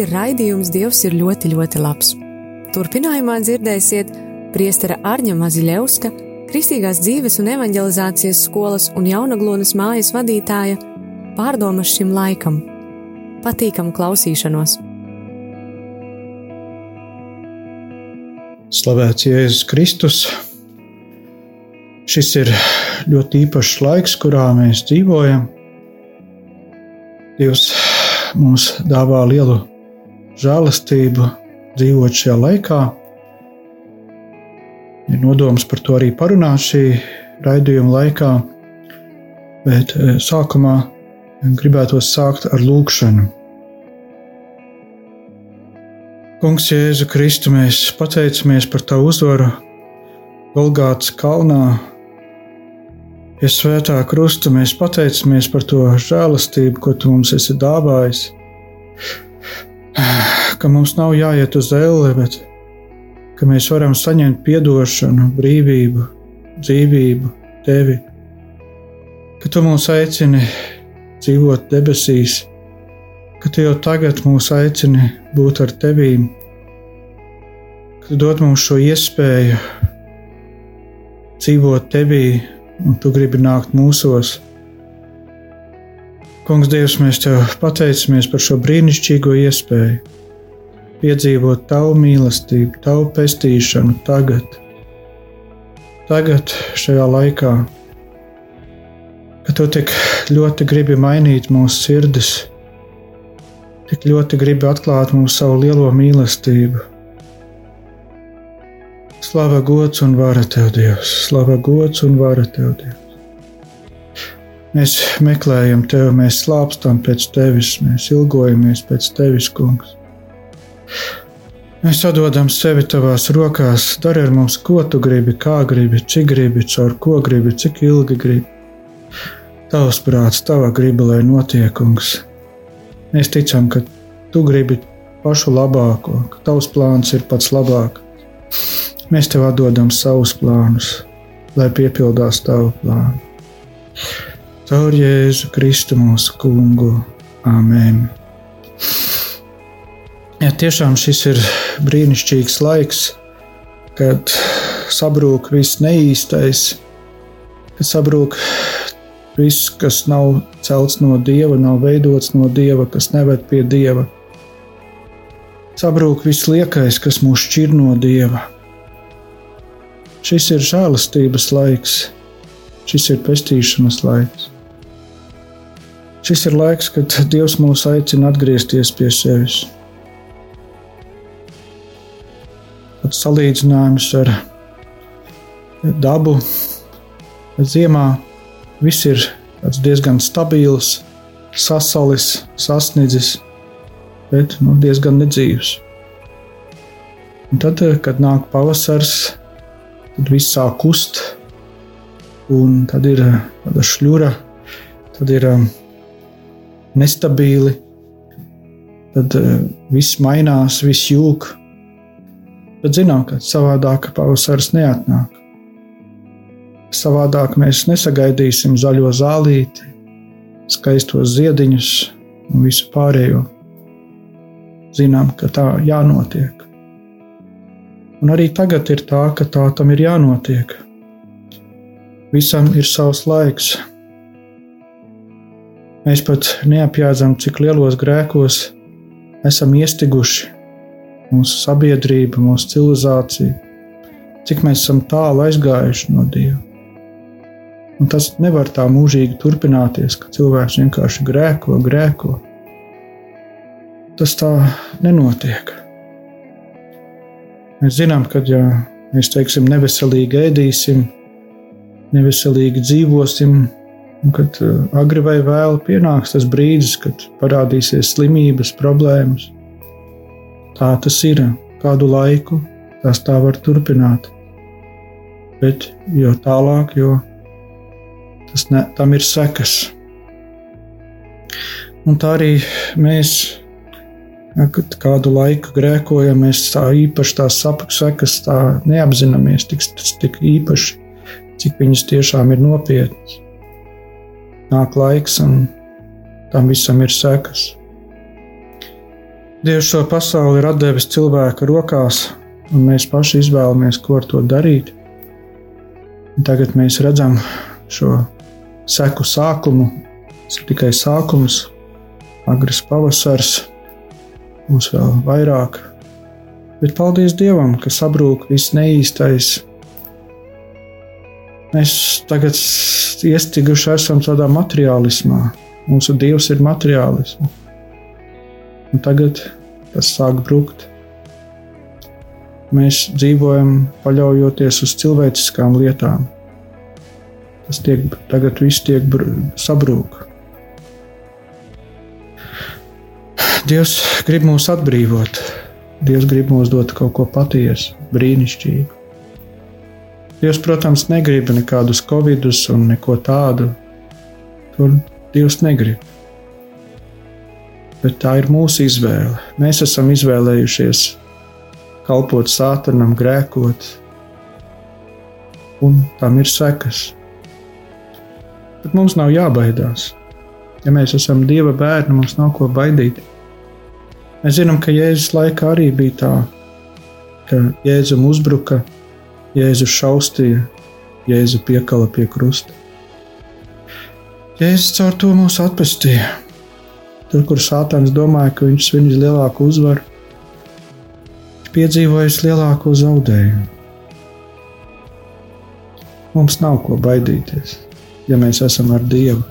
Ir raidījums Dievs ir ļoti, ļoti labs. Turpinājumā dzirdēsiet priestera Arņa Maziļevska, Kristīgās dzīves un evanģelizācijas skolas un jaunaglonas mājas vadītāja pārdomas šim laikam. Patīkamu klausīšanos! Slavēts Jēzus Kristus! Šis ir ļoti īpašs laiks, kurā mēs dzīvojam. Dievs mums dāvā lielu žēlastību dzīvot šajā laikā. Ir nodoms par to arī parunāt šī raidījuma laikā, bet eh, sākumā gribētos sākt ar lūkšanu. Kungs, Jēzu Kristu, mēs pateicamies par Tavu uzvaru Golgātas kalnā, Pie svētā krusta mēs pateicamies par to žēlastību, ko tu mums esi dāvājis. Ka mums nav jāiet uz elle, bet ka mēs varam saņemt atdošanu, brīvību, dzīvību, tevi. Ka tu mūs aicini dzīvot debesīs, ka tu jau tagad mūs aicini būt ar tevīm, ka tu dod mums šo iespēju dzīvot tevī un tu gribi nākt mūsos. Kungs, Dievs, mēs tev pateicamies par šo brīnišķīgo iespēju piedzīvot tavu mīlestību, tavu pestīšanu tagad, tagad, šajā laikā, ka tu tik ļoti gribi mainīt mūsu sirdis, tik ļoti gribi atklāt mums savu lielo mīlestību. Slava gods un vara tev, Dievs! Slava gods un vara tev, Dievs! Mēs meklējam tevi, mēs slāpstam pēc tevis, mēs ilgojamies pēc tevis, kungs. Mēs atdodam sevi tavās rokās, dari ar mums, ko tu gribi, kā gribi, cik gribi, caur ko gribi, cik ilgi gribi. Tavs prāts, tava griba, lai notiek, kungs. Mēs ticam, ka tu gribi pašu labāko, ka tavs plāns ir pats labākais. Mēs tev atdodam savus plānus, lai piepildās tavu plānu. Caur Jēzu Kristu mūsu kungu. Āmen! Ja tiešām šis ir brīnišķīgs laiks, kad sabrūk viss neīstais, kad sabrūk viss, kas nav celts no dieva, nav veidots no dieva, kas neved pie dieva. Sabrūk viss liekais, kas mūs šķir no dieva. Šis ir žēlastības laiks, šis ir pestīšanas laiks. Šis ir laiks, kad Dievs mūs aicina atgriezties pie sevis. Pats salīdzinājums ar dabu, ziemā viss ir diezgan stabils, sasalis, sasniedzis, bet nu, diezgan nedzīvs. Un tad, kad nāk pavasars, tad viss sāk kust, un tad ir tāda šļura, tad ir eh, nestabili, tad eh, viss mainās, viss jūg. Bet zinām, ka savādāk pavasaris neatnāk. Savādāk mēs nesagaidīsim zaļo zālīti, skaistos ziediņus un visu pārējo. Zinām, ka tā jānotiek. Un arī tagad ir tā, ka tā tam ir jānotiek. Visam ir savs laiks. Mēs pat neapjēdzam, cik lielos grēkos esam iestiguši mūsu sabiedrība, mūsu civilizācija, cik mēs esam tālu aizgājuši no Dieva. Un tas nevar tā mūžīgi turpināties, ka cilvēks vienkārši grēko, grēko. Tas tā nenotiek. Mēs zinām, ka ja mēs teiksim, neveselīgi ēdīsim, neveselīgi dzīvosim, Un kad uh, agri vai vēlu pienāks tas brīdis, kad parādīsies slimības, problēmas, tā tas ir. Kādu laiku tas tā var turpināt. Bet jo tālāk, jo tas ne, tam ir sekas. Un tā arī mēs, ja, kad kādu laiku grēkojam, mēs tā īpaši tās sekas tā neapzināmies tik, tik īpaši, cik viņas tiešām ir nopietnas. Nāk laiks, un tam visam ir sekas. Dievs šo pasauli ir devis cilvēka rokās, un mēs paši izvēlamies, ko ar to darīt. Un tagad mēs redzam šo seku sākumu, tas ir tikai sākums, agrs pavasars, mums vēl vairāk. Bet paldies Dievam, ka sabrūk viss neīstais. Mēs tagad iestiguši esam tādā materiālismā. Mūsu Dievs ir materiālisms. Un tagad tas sāk brukt. Mēs dzīvojam paļaujoties uz cilvēciskām lietām. Tas tiek, tagad viss tiek sabrūk. Dievs grib mūs atbrīvot. Dievs grib mums dot kaut ko patiesu, brīnišķīgu. Dievs, protams, negrib nekādus covidus un neko tādu. To Dievs negrib. Bet tā ir mūsu izvēle. Mēs esam izvēlējušies kalpot sātanam, grēkot, un tam ir sekas. Bet mums nav jābaidās. Ja mēs esam Dieva bērni, mums nav ko baidīties. Mēs zinām, ka Jēzus laikā arī bija tā, ka Jēzum uzbruka, Jēzus šaustīja, Jēzu piekala pie krusta. Jēzus caur to mūs atpestīja. Tur, kur Sātans domāja, ka viņš svinīs lielāku uzvaru, viņš piedzīvojis lielāko zaudējumu. Mums nav ko baidīties, ja mēs esam ar Dievu.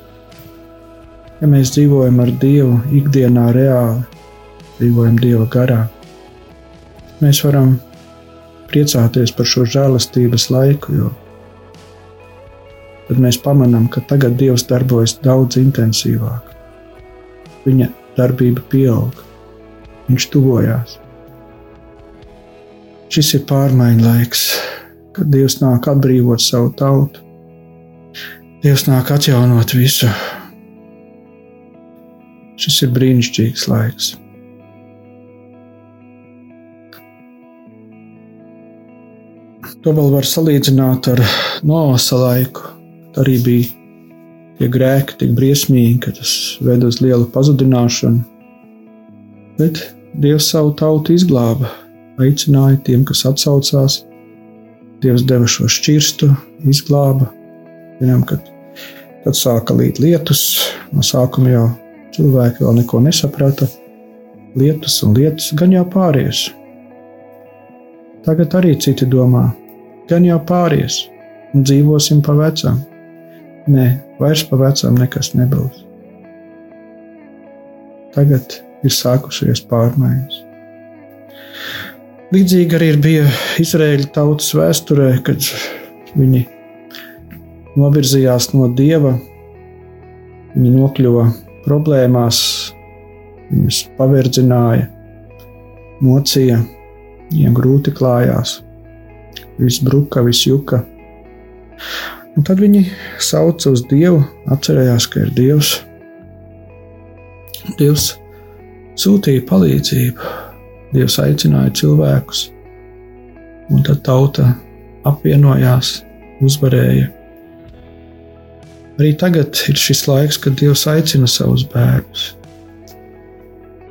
Ja mēs dzīvojam ar Dievu ikdienā reāli, dzīvojam Dieva garā. Mēs varam priecāties par šo žēlastības laiku, jo tad mēs pamanām, ka tagad Dievs darbojas daudz intensīvāk. Viņa darbība pieaug, viņš tuvojās. Šis ir pārmaiņu laiks, kad Dievs nāk atbrīvot savu tautu. Dievs nāk atjaunot visu. Šis ir brīnišķīgs laiks. To vēl var salīdzināt ar Noasa laiku. Tā arī bija tie grēki tik briesmīgi, ka tas ved uz lielu pazudināšanu. Bet Dievs savu tautu izglāba, aicināja tiem, kas atsaucās. Dievs deva šo šķirstu, izglāba. Zinām, ka tad sāka līt lietus. No sākuma jau cilvēki vēl neko nesaprata. Lietus un lietus gan jau pāries. Tagad arī citi domā, gan jau pāries un dzīvosim pa vecam. Nē, vairs pa vecam nekas nebūs. Tagad ir sākusies pārmaiņas. Līdzīgi arī bija Izraēļa tautas vēsturē, kad viņi novirzījās no dieva, viņi nokļuva problēmās, viņus paverdzināja, mocīja, viņiem grūti klājās viss bruka, viss juka. Un tad viņi sauca uz Dievu, atcerējās, ka ir Dievs. Dievs sūtīja palīdzību, Dievs aicināja cilvēkus, un tad tauta apvienojās, uzvarēja. Arī tagad ir šis laiks, kad Dievs aicina savus bērnus.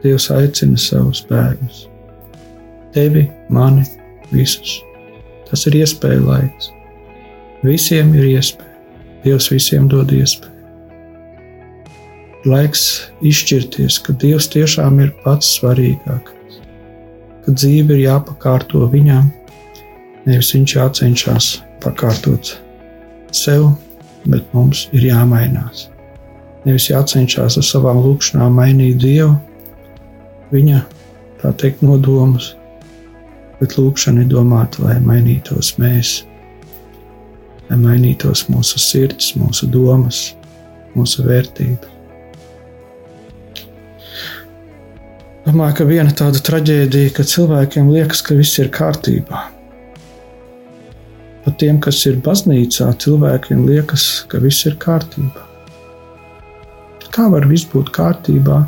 Dievs aicina savus bērnus. Tevi, mani, visus. Tas ir iespēja laiks. Visiem ir iespēja. Dievs visiem dod iespēju. Laiks izšķirties, ka Dievs tiešām ir pats svarīgākais, ka dzīve ir jāpakārto viņam, nevis viņš jācenšas pakārtot sev, bet mums ir jāmainās. Nevis jācenšas ar savām lūkšanām mainīt Dievu, viņa tā teikt, nodomus, bet lūkšana ir domāta, lai mainītos mēs, lai mainītos mūsu sirds, mūsu domas, mūsu vērtības. Domāju, ka viena tāda traģēdija, ka cilvēkiem liekas, ka viss ir kārtībā. Pat tiem, kas ir baznīcā, cilvēkiem liekas, ka viss ir kārtībā. Kā var viss būt kārtībā,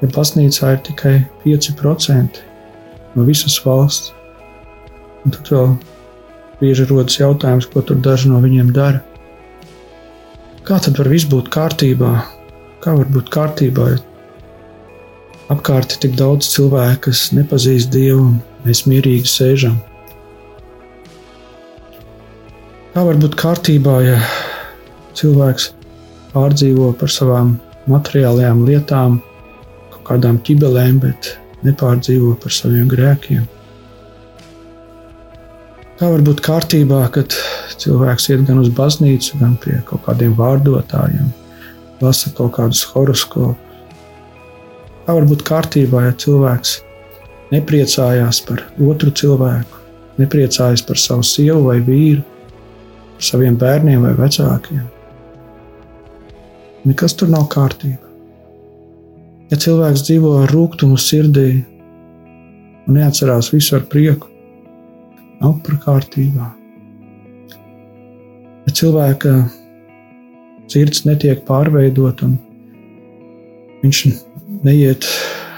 ja baznīcā ir tikai 5% no visas valsts? Un tad vēl bieži rodas jautājums, ko tur daži no viņiem dara. Kā tad var viss būt kārtībā? Kā var būt kārtībā, ja apkārt ir tik daudz cilvēku, kas nepazīst Dievu, un mēs mierīgi sēžam? Kā var būt kārtībā, ja cilvēks pārdzīvo par savām materiālajām lietām, kaut kādām ķibelēm, bet nepārdzīvo par saviem grēkiem? Kā var būt kārtībā, kad cilvēks iet gan uz baznīcu, gan pie kaut kādiem vārdotājiem, lasa kaut kādus horoskopus? Kā var būt kārtībā, ja cilvēks nepriecājās par otru cilvēku, nepriecājas par savu sievu vai vīru, par saviem bērniem vai vecākiem? Nekas tur nav kārtībā. Ja cilvēks dzīvo ar rūkumu sirdī un neatcerās visu ar prieku, nav par kārtībā. Ja cilvēka sirds netiek pārveidot, un viņš neiet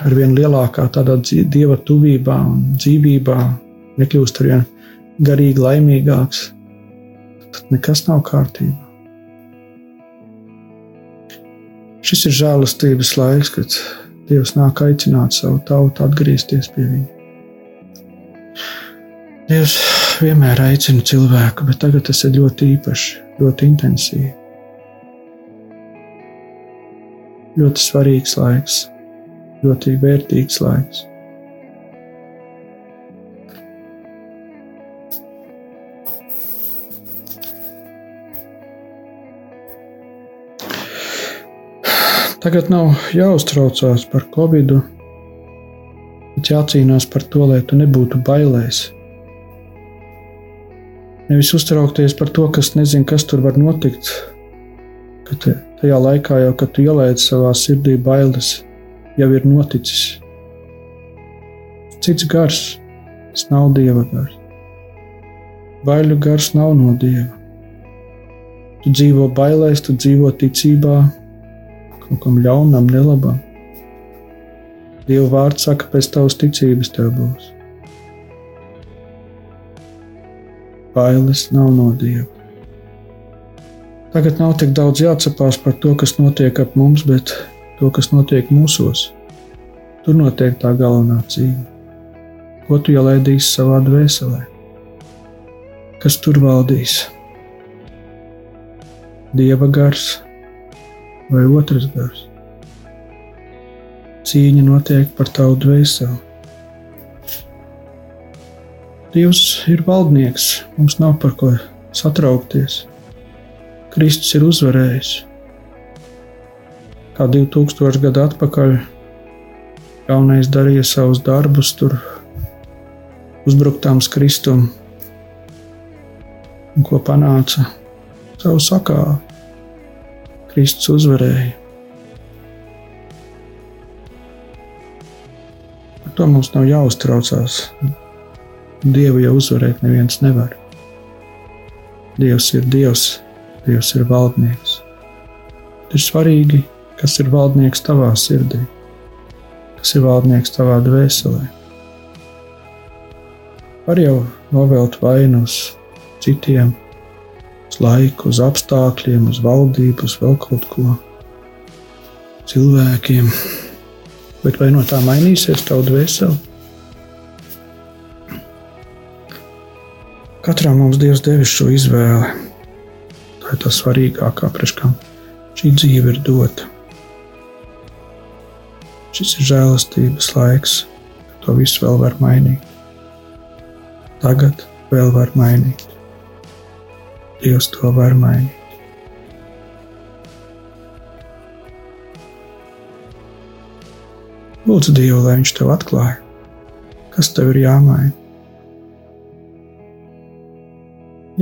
ar vien lielākā tādā dieva tuvībā un dzīvībā, nekļūst ar vien garīgi laimīgāks, tad nekas nav kārtībā. Šis ir žēlastības laiks, kad Dievs nāk aicināt savu tautu atgriezties pie viņa. Dievs vienmēr aicina cilvēku, bet tagad tas ir ļoti īpaši, ļoti intensīvi. Ļoti svarīgs laiks, ļoti vērtīgs laiks. Tagad nav jāuztraucās par covid, bet jācīnās par to, lai tu nebūtu bailēs Nevis uztraukties par to, kas nezina, kas tur var notikt. Ka tajā laikā, jau, kad tu ielēci savā sirdī bailes, jau ir noticis. Cits gars, tas nav dieva gars. Baiļu gars nav no dieva. Tu dzīvo bailēs, tu dzīvo ticībā, kaut kam ļaunam, nelabam. Dieva vārds saka, pēc tavas ticības tev būs. bailes nav no Dieva. Tagad nav tik daudz jāatcerās par to, kas notiek ap mums, bet to, kas notiek mūsos. Tur notiek tā galvenā cīņa. Ko tu ielaidīsi savā dvēselē? Kas tur valdīs? Dieva gars vai otrs gars? Cīņa notiek par tavu dvēseli. Dievs ir valdnieks, mums nav par ko satraukties. Kristus ir uzvarējis. Kā 2000 gadu atpakaļ jaunais darīja savus darbus, tur uzbruktām Kristum, un ko panāca savu sakāvu. Kristus uzvarēja. Par to mums nav jāuztraucās. Dievu jau uzvarēt neviens nevar. Dievs ir Dievs, Dievs ir valdnieks. Ir svarīgi, kas ir valdnieks tavā sirdī, kas ir valdnieks tavā dvēselē. Var jau novelt vainu uz citiem, uz laiku, uz apstākļiem, uz valdību, uz vēl kaut ko, cilvēkiem. Bet vai no tā mainīsies tava dvēsele? Katram mums Dievs devis šo izvēli. Tā ir tā svarīgākā, priekš kam šī dzīve ir dota. Šis ir žēlastības laiks, kad to visu vēl var mainīt. Tagad vēl var mainīt. Dievs to var mainīt. Lūdzu Dievu, lai Viņš tev atklāja, kas tev ir jāmaina.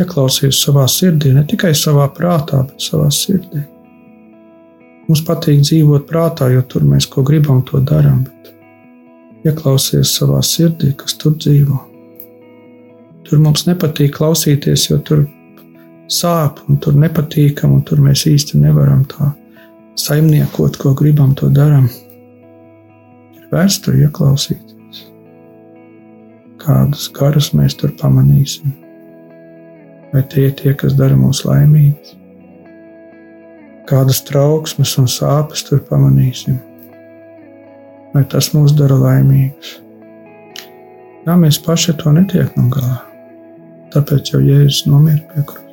Ieklausies savā sirdī, ne tikai savā prātā, bet savā sirdī. Mums patīk dzīvot prātā, jo tur mēs ko gribam, to darām. Ieklausies savā sirdī, kas tur dzīvo. Tur mums nepatīk klausīties, jo tur sāp un tur nepatīkam, un tur mēs īsti nevaram tā saimniekot, ko gribam, to darām. Ir vērts tur ieklausīties. Kādus garus mēs tur pamanīsim? Vai tie ir tie, kas dara mūs laimīgus? Kādas trauksmes un sāpes tur pamanīsim? Vai tas mūs dara laimīgus? Jā, mēs paši to netiekam galā. Tāpēc jau Jēzus nomira pie krusta.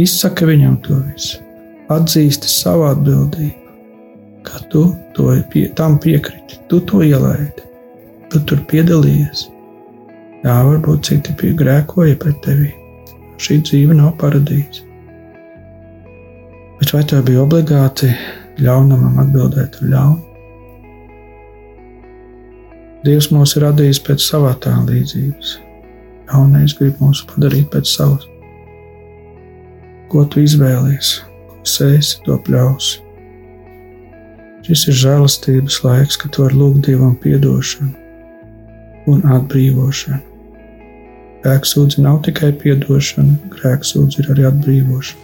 Izsaka viņam to visu atzīsti savu atbildību, ka tu to pie, tam piekriti, tu to ielaidi, tu tur piedalījies. Jā, varbūt citi pie grēkoja pret tevi. Šī dzīve nav paradīze. Bet vai tev bija obligāti ļaunumam atbildēt ar ļaunu? Dievs mūs ir radījis pēc savā tā līdzības. Jaunais grib mūs padarīt pēc savas. Ko tu izvēlies? sēsi, to pļausi. Šis ir žēlastības laiks, kad var lūgt Dievam atdošanu un atbrīvošanu. Grēksūdzi nav tikai atdošana, grēksūdzi ir arī atbrīvošana.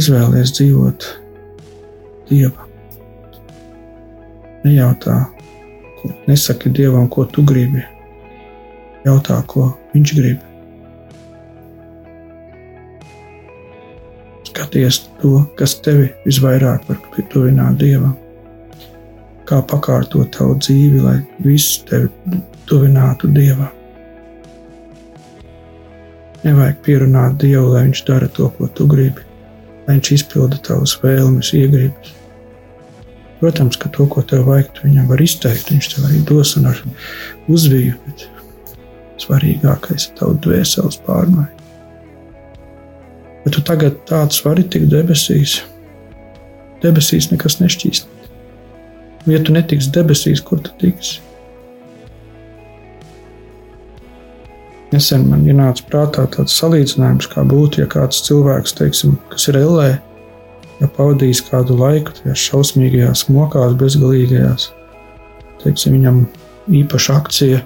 Izvēlies dzīvot Dievam. Nejautā, ko, nesaki Dievam, ko tu gribi. Jautā, ko Viņš grib. Skaties to, kas tevi visvairāk var tuvināt Dievam. Kā pakārtot tavu dzīvi, lai viss tevi tuvinātu Dievam. Nevajag pierunāt Dievu, lai Viņš dara to, ko tu gribi, lai Viņš izpilda tavas vēlmes, iegribas. Protams, ka to, ko tev vajag, tu viņam var izteikt, viņš tev arī dos un ar uzviju, bet svarīgākais ir tavs dvēseles pārmaiņa. Bet tu tagad tāds vari tikt debesīs. Debesīs nekas nešķīst. Ja tu netiksi debesīs, kur tu tiksi? Nesen man ienāca prātā tāds salīdzinājums, kā būtu, ja kāds cilvēks, teiksim, kas ir LE, ja pavadījis kādu laiku tajās šausmīgajās, mokās, bezgalīgajās, teiksim, viņam īpaša akcija,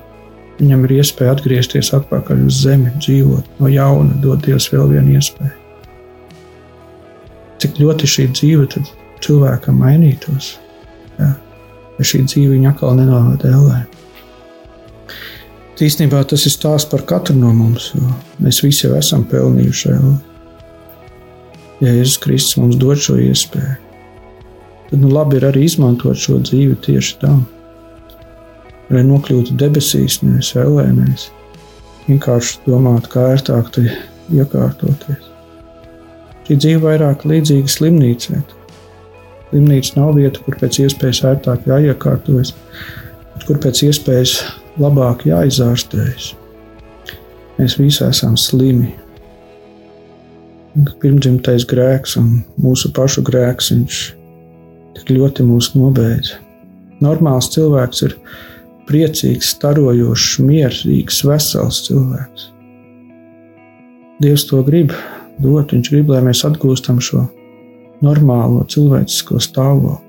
viņam ir iespēja atgriezties atpakaļ uz zemi, dzīvot no jauna, dot Dievs vēl vienu iespēju cik ļoti šī dzīve cilvēkam mainītos. Jā. Ja šī dzīve viņa atkal nenovada ellē. Īstenībā tas ir stāsts par katru no mums, jo mēs visi jau esam pelnījuši ellē. Ja Jēzus Kristus mums dod šo iespēju, tad nu labi ir arī izmantot šo dzīvi tieši tam, lai nokļūtu debesīs, nevis ellē, nevis vienkārši domāt, kā ērtāk te iekārtoties. Šī dzīve vairāk līdzīga slimnīcai. Slimnīca nav vieta, kur pēc iespējas ērtāk jāiekārtojas, bet kur pēc iespējas labāk jāizārstējas. Mēs visi esam slimi. Pirmdzimtais grēks un mūsu pašu grēks viņš tik ļoti mūs nobeidza. Normāls cilvēks ir priecīgs, starojošs, mierīgs, vesels cilvēks. Dievs to grib, dot. Viņš grib, lai mēs atgūstam šo normālo cilvēcisko stāvokli.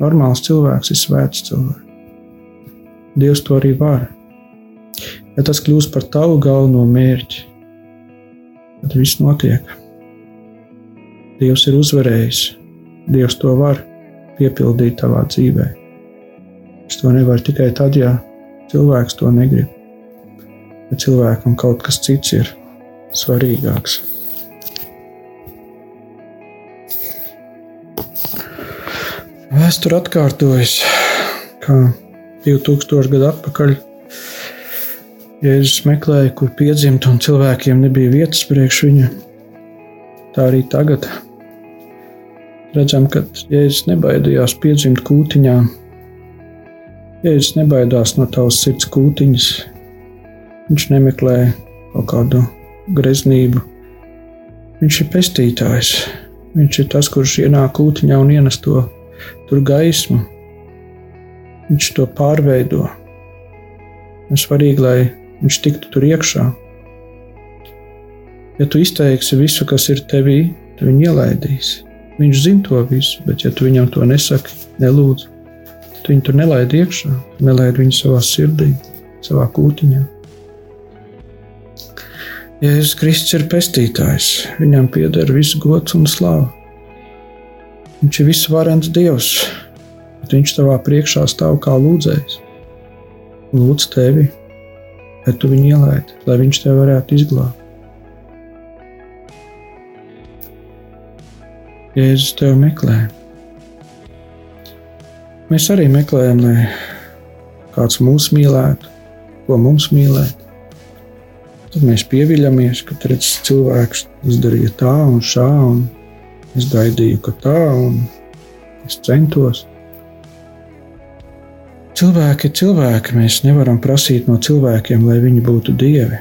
Normāls cilvēks ir svēts cilvēks. Dievs to arī var. Ja tas kļūst par tavu galveno mērķi, tad viss notiek. Dievs ir uzvarējis. Dievs to var piepildīt tavā dzīvē. Es to nevaru tikai tad, ja cilvēks to negrib. Ja cilvēkam kaut kas cits ir svarīgāks. Vēsture atkārtojas, kā 2000 gadu atpakaļ. Jēzus meklēja, kur piedzimt, un cilvēkiem nebija vietas priekš viņa. Tā arī tagad. Redzam, ka Jēzus nebaidījās piedzimt kūtiņā. Jēzus nebaidās no tavas sirds kūtiņas. Viņš nemeklē kaut kādu greznību. Viņš ir pestītājs. Viņš ir tas, kurš ienāk kūtiņā un ienes to tur gaismu. Viņš to pārveido. Ir svarīgi, lai viņš tiktu tur iekšā. Ja tu izteiksi visu, kas ir tevī, tad viņi ielaidīs. Viņš zina to visu, bet ja tu viņam to nesaki, nelūdz, tad viņu tur nelaid iekšā, nelaid viņu savā sirdī, savā kūtiņā. Jēzus Kristus ir pestītājs, viņam pieder viss gods un slāva. Viņš ir visvarens Dievs, bet viņš tavā priekšā stāv kā lūdzējs. Lūdz tevi, lai tu viņu ielaidi, lai viņš tevi varētu izglābt. Jēzus tevi meklē. Mēs arī meklējam, lai kāds mūs mīlētu, ko mums mīlēt. Tad mēs pieviļamies, ka redz, cilvēks izdarīja tā un šā, un es gaidīju, ka tā, un es centos. Cilvēki ir cilvēki. Mēs nevaram prasīt no cilvēkiem, lai viņi būtu dievi.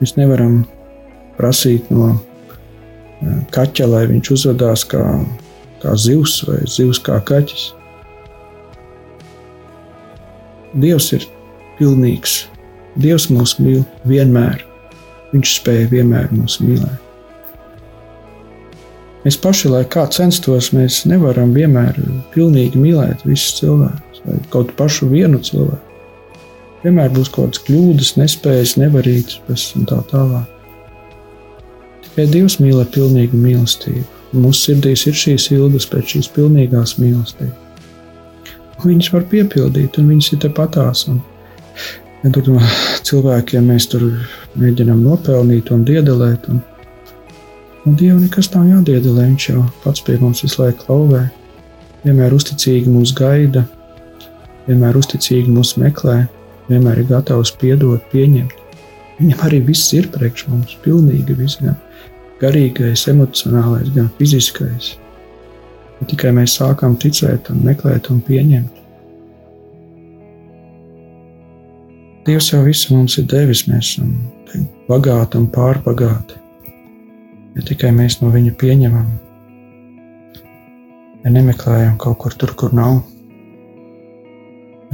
Mēs nevaram prasīt no kaķa, lai viņš uzvedās kā, kā zivs vai zivs kā kaķis. Dievs ir pilnīgs. Dievs mūs mīl vienmēr. Viņš spēja vienmēr mūs mīlēt. Mēs paši, lai kā censtos, mēs nevaram vienmēr pilnīgi mīlēt visus cilvēkus vai kaut pašu vienu cilvēku. Vienmēr būs kaut kādas kļūdas, nespējas, nevarības un tā tālāk. Tikai Dievs mīl ar pilnīgu mīlestību. Mūsu sirdīs ir šīs ilgas pēc šīs pilnīgās mīlestības. Viņas var piepildīt, un viņas ir tepatās. Un, ja tur cilvēkiem mēs tur mēģinām nopelnīt un diedelēt, un, un Dievam nekas nav jādiedelē. Viņš jau pats pie mums visu laiku klauvē, vienmēr uzticīgi mūs gaida, vienmēr uzticīgi mūs meklē, vienmēr ir gatavs piedot, pieņemt. Viņam arī viss ir priekš mums, pilnīgi viss. Gan garīgais, emocionālais, gan fiziskais. Ja tikai mēs sākam ticēt, un meklēt un pieņemt. Dievs jau visu mums ir devis, mēs esam bagāti un pārbagāti. Ja tikai mēs no viņa pieņemam, ja nemeklējam kaut kur tur, kur nav.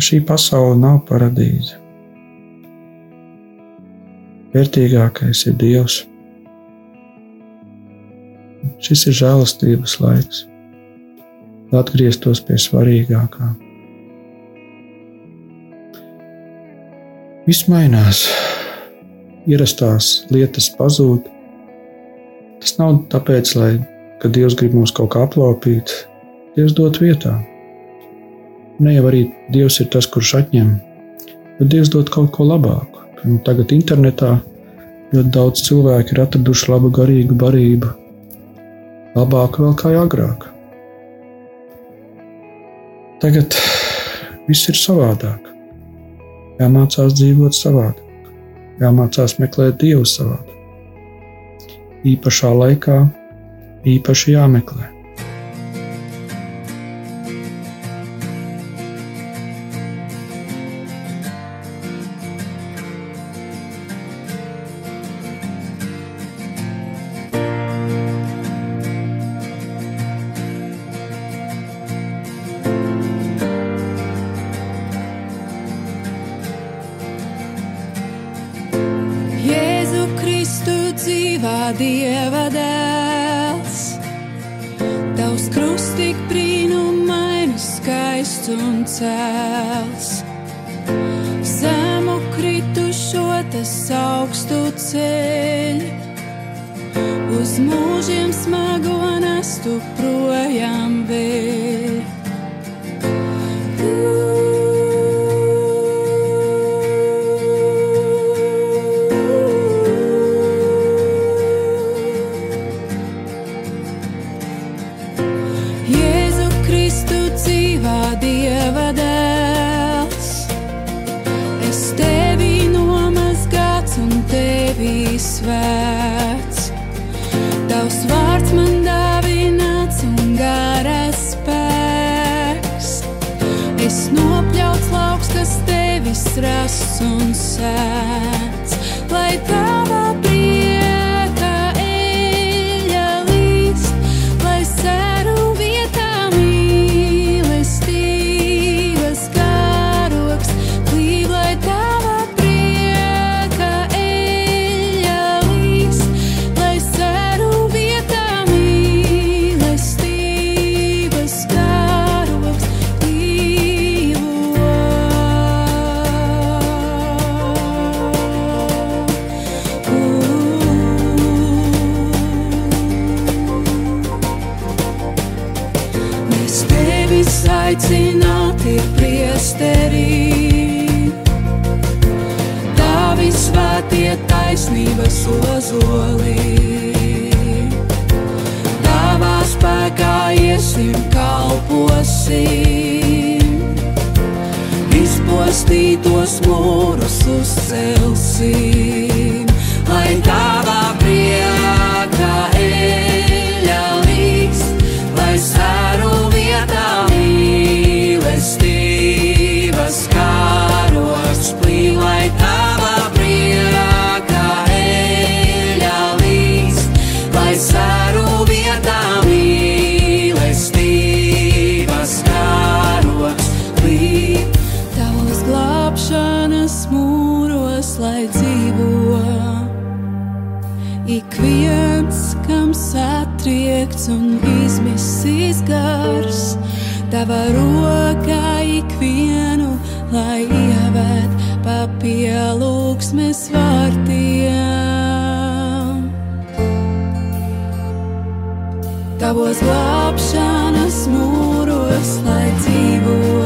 Šī pasaule nav paradīze. Vērtīgākais ir Dievs. Šis ir žēlastības laiks, lai atgrieztos pie svarīgākā. Viss mainās, ierastās lietas pazūd. Tas nav tāpēc, lai Dievs grib mums kaut kā aplaupīt, Dievs dod vietā. Ne jau arī Dievs ir tas, kurš atņem, bet Dievs dod kaut ko labāku. Un tagad internetā ļoti daudz cilvēku ir atraduši labu garīgu barību, labāk vēl kā agrāk. Tagad viss ir savādāk. Jāmācās dzīvot savādāk, jāmācās meklēt Dievu savādāk. Īpašā laikā īpaši jāmeklē. Rasts un sēts, lai tava ozolī. Tavā spēkā iesim kalposim. Izpostītos mūrus uzcelsim, lai tavā tava rokā ikvienu, lai ievēt pa pielūgsmes vārtiem. Tavos glābšanas mūros, lai dzīvo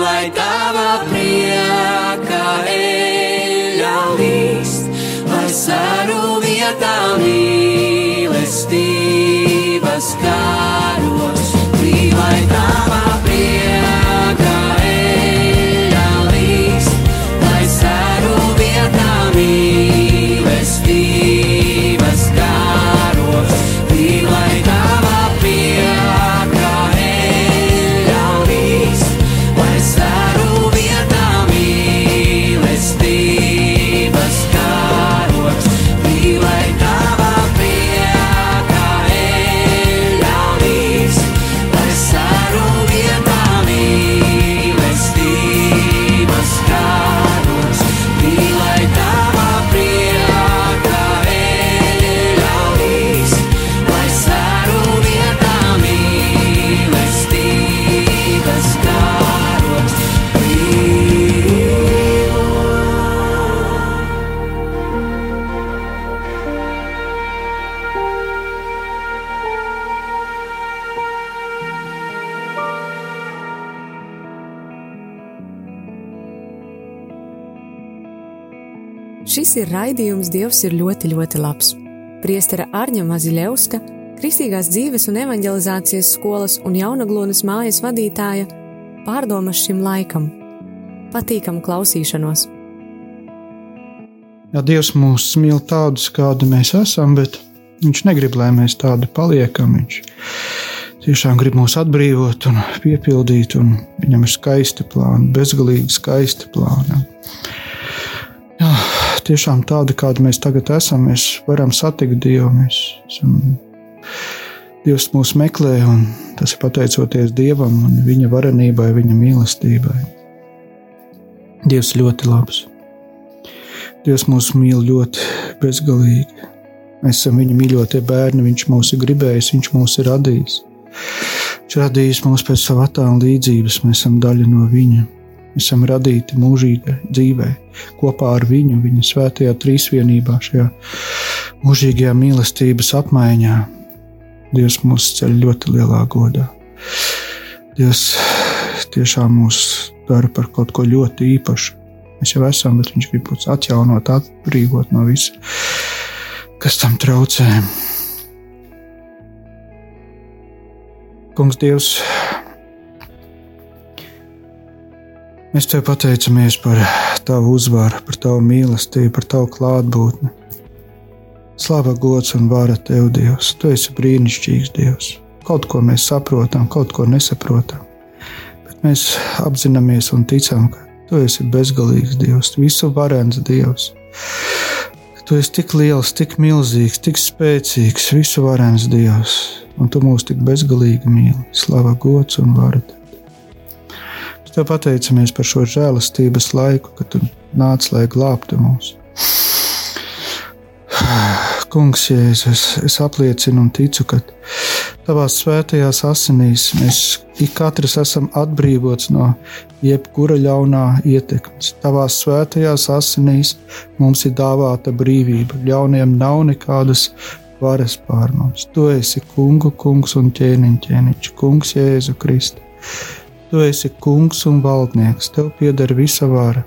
lai tava priekā eļļa līst, lai sāru ir raidījums Dievs ir ļoti, ļoti labs. Priestera Arņa Maziļevska, Kristīgās dzīves un evanģelizācijas skolas un jaunaglonas mājas vadītāja, pārdomas šim laikam. Patīkam klausīšanos! Ja Dievs mūs mīl tādus, kādi mēs esam, bet Viņš negrib, lai mēs tādi paliekam. Viņš tiešām grib mūs atbrīvot un piepildīt, un Viņam ir skaisti plāni, bezgalīgi skaisti plāni. Jā, tiešām tādi, kādi mēs tagad esam, mēs varam satikt Dievu. Mēs esam, Dievs mūs meklē, un tas ir pateicoties Dievam un Viņa varenībai, Viņa mīlestībai. Dievs ļoti labs. Dievs mūs mīl ļoti bezgalīgi. Mēs esam Viņa mīļotie bērni, Viņš mūs ir gribējis, Viņš mūs ir radījis. Viņš radījis mūs pēc sava attēla līdzības, mēs esam daļa no Viņa. Esam radīti mūžīgai dzīvē, kopā ar Viņu, Viņa svētajā trīsvienībā, šajā mūžīgajā mīlestības apmaiņā. Dievs mūs ceļ ļoti lielā godā. Dievs tiešām mūs dara par kaut ko ļoti īpašu. Mēs jau esam, bet Viņš grib mūs atjaunot, atbrīvot no visa, kas tam traucē. Kungs, Dievs, mēs Tev pateicamies par Tavu uzvaru, par Tavu mīlestību, par Tavu klātbūtni. Slava, gods un vara Tev, Dievs. Tu esi brīnišķīgs Dievs. Kaut ko mēs saprotam, kaut ko nesaprotam, bet mēs apzināmies un ticam, ka Tu esi bezgalīgs Dievs, visu varens Dievs. Tu esi tik liels, tik milzīgs, tik spēcīgs, visu varens Dievs, un tu mūs tik bezgalīgi mīli. Slava, gods un vara. Mēs tev pateicamies par šo žēlastības laiku, kad tu nāc, lai glābtu mūs. Kungs, Jēzus, es apliecinu un ticu, ka Tavās svētajās asinīs mēs katrs esam atbrīvots no jebkura ļaunā ietekmes. Tavās svētajās asinīs mums ir dāvāta brīvība. Ļauniem nav nekādas varas pār mums. Tu esi kungu, kungs un ķēniņš, ķēniņš, kungs Jēzu Kristu. Tu esi kungs un valdnieks, tev pieder visa vara.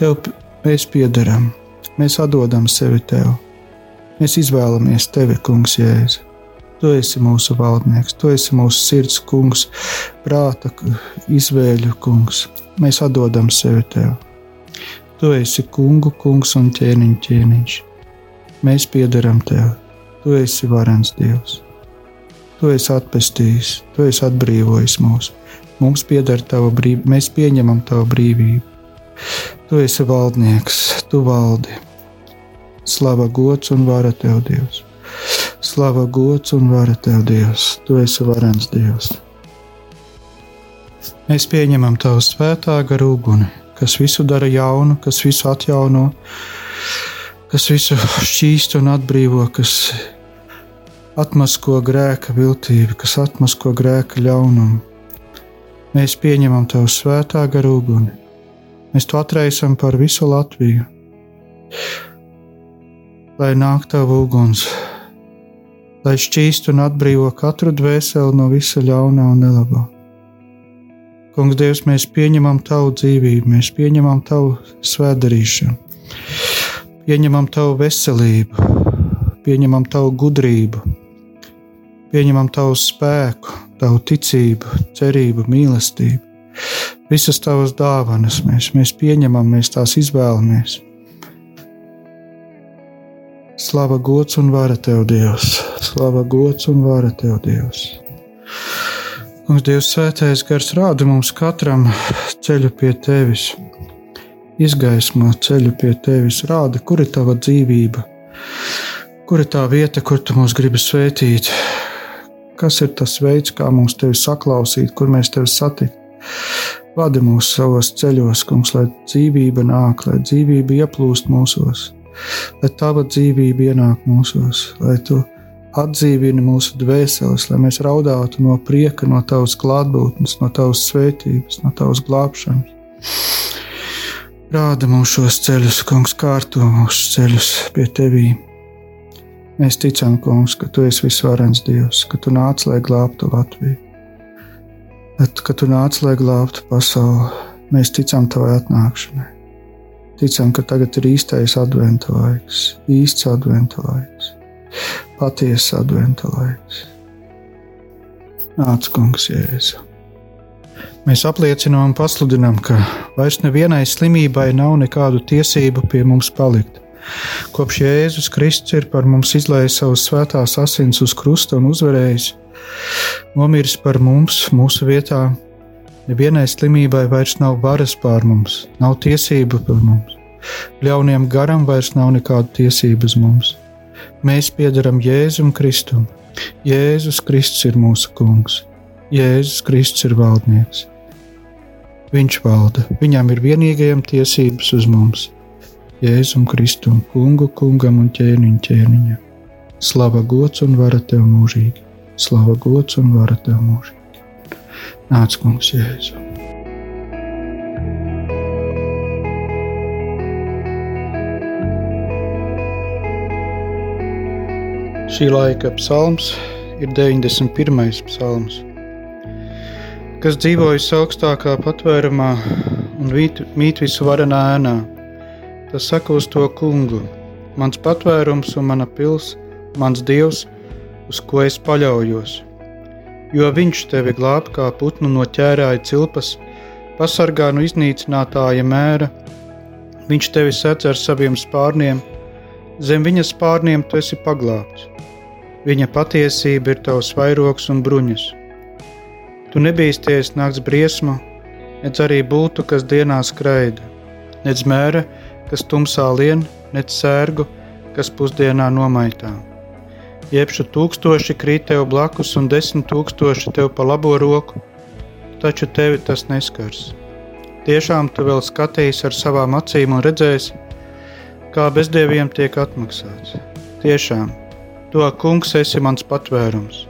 Tev mēs piederam, mēs atdodam sevi tev. Mēs izvēlamies tevi, kungs Jēzu. Tu esi mūsu valdnieks, tu esi mūsu sirds kungs, prāta izvēļu kungs. Mēs atdodam sevi tev. Tu esi kungu kungs un ķēniņ ķēniņš. Mēs piederam tev. Tu esi varens Dievs. Tu esi atpestījis, tu esi atbrīvojis mūs. Mums pieder tava brīvība, mēs pieņemam tavu brīvību. Tu esi valdnieks, tu valdi. Slava, gods un vara tev, Dievs! Slava, gods un vara tev, Dievs, tu esi varens Dievs. Mēs pieņemam tavu svētā garu uguni, kas visu dara jaunu, kas visu atjauno, kas visu šķīst un atbrīvo, kas atmasko grēka viltību, kas atmasko grēka ļaunumu. Mēs pieņemam tavu svētā garu uguni. Mēs to atraisam par visu Latviju. Lai nāk tavu uguns, lai šķīst un atbrīvo katru dvēseli no visa ļaunā un nelabā. Kungs, Dievs, mēs pieņemam Tavu dzīvību, mēs pieņemam Tavu svētdarīšanu, pieņemam Tavu veselību, pieņemam Tavu gudrību, pieņemam Tavu spēku, Tavu ticību, cerību, mīlestību. Visas Tavas dāvanas mēs, mēs pieņemam, mēs tās izvēlamies. Slava, gods un vara tev, Dievs! Slava, gods un vara tev, Dievs! Mums Dievs svētais gars rāda mums katram ceļu pie tevis, izgaismo ceļu pie tevis, rāda, kur ir tava dzīvība, kur ir tā vieta, kur tu mūs gribi svētīt, kas ir tas veids, kā mums tevi saklausīt, kur mēs tevi satikt. Vadi mūs savos ceļos, kungs, lai dzīvība nāk, lai dzīvība ieplūst mūsos lai tava dzīvība ienāk mūsos, lai tu atdzīvini mūsu dvēseles, lai mēs raudātu no prieka, no tavas klātbūtnes, no tavas svētības, no tavas glābšanas. Rāda mums šos ceļus, kungs, kārto mūsu ceļus pie tevīm. Mēs ticam, kungs, ka tu esi visvarens Dievs, ka tu nāc, lai glābtu Latviju. Bet, kad tu nāc, lai glābtu pasauli, mēs ticam tavai atnākšanai. Ticam, ka tagad ir īstais adventa laiks, īsts adventa laiks, patiesa adventa laiks. Nāc, kungs, jēzu. Mēs apliecinām un pasludinām, ka vairs nevienai slimībai nav nekādu tiesību pie mums palikt. Kopš Jēzus Kristus ir par mums izlējis savus svētās asins uz krusta un uzvarējis, nomiris par mums, mūsu vietā, Nevienai slimībai vairs nav varas pār mums, nav tiesību par mums. Ļauniem garam vairs nav nekāda tiesība uz mums. Mēs piedaram Jēzum Kristum. Jēzus Kristus ir mūsu kungs. Jēzus Kristus ir valdnieks. Viņš valda, viņam ir vienīgajam tiesības uz mums. Jēzum Kristum, kungu, kungam un ķēniņu ķēniņam. Slava gods un vara tev mūžīgi. Slava gods un vara tev mūžīgi. Nāc, kungs, Jēzu! Šī laika psalms ir 91. psalms, kas dzīvojas augstākā patvērumā un mīt visu varenā ēnā. Tas saka uz to kungu, mans patvērums un mana pils, mans dievs, uz ko es paļaujos jo viņš tevi glāb kā putnu no ķērāja cilpas, pasargā no iznīcinātāja mēra. Viņš tevi sedz ar saviem spārniem, zem viņa spārniem tu esi paglābts. Viņa patiesība ir tavs vairogs un bruņas. Tu nebīsties nakts briesmu, nedz arī būtu, kas dienā skraida, nedz mēra, kas tumsā lien, nedz sērgu, kas pusdienā nomaitā. Jebšu tūkstoši krīt tev blakus un desmit tūkstoši tev pa labo roku, taču tevi tas neskars. Tiešām tu vēl skatīsi ar savām acīm un redzēsi, kā bezdieviem tiek atmaksāts. Tiešām, to kungs esi mans patvērums.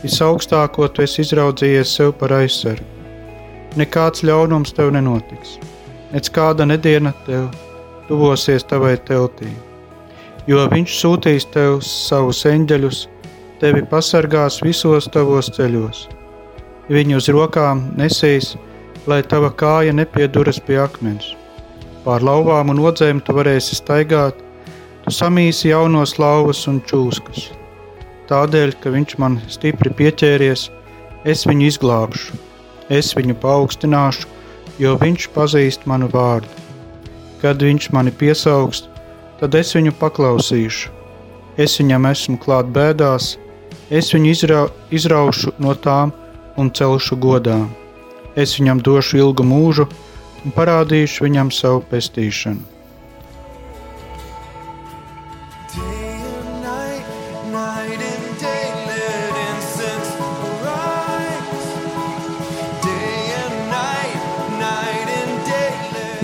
Visaugstāko tu esi izraudzījies sev par aizsargu. Nekāds ļaunums tev nenotiks, nec kāda nediena tev tuvosies tavai teltī. Jo viņš sūtīs tev savus eņģeļus, tevi pasargās visos tavos ceļos. Viņu uz rokām nesīs, lai tava kāja nepieduras pie akmens. Pār lauvām un odzēm tu varēsi staigāt, tu samīsi jaunos lauvas un čūskas tādēļ, ka viņš man stipri pieķēries, es viņu izglābšu, es viņu paaugstināšu, jo viņš pazīst manu vārdu. Kad viņš mani piesaugs, tad es viņu paklausīšu. Es viņam esmu klāt bēdās, es viņu izra izraušu no tām un celšu godā. Es viņam došu ilgu mūžu un parādīšu viņam savu pestīšanu.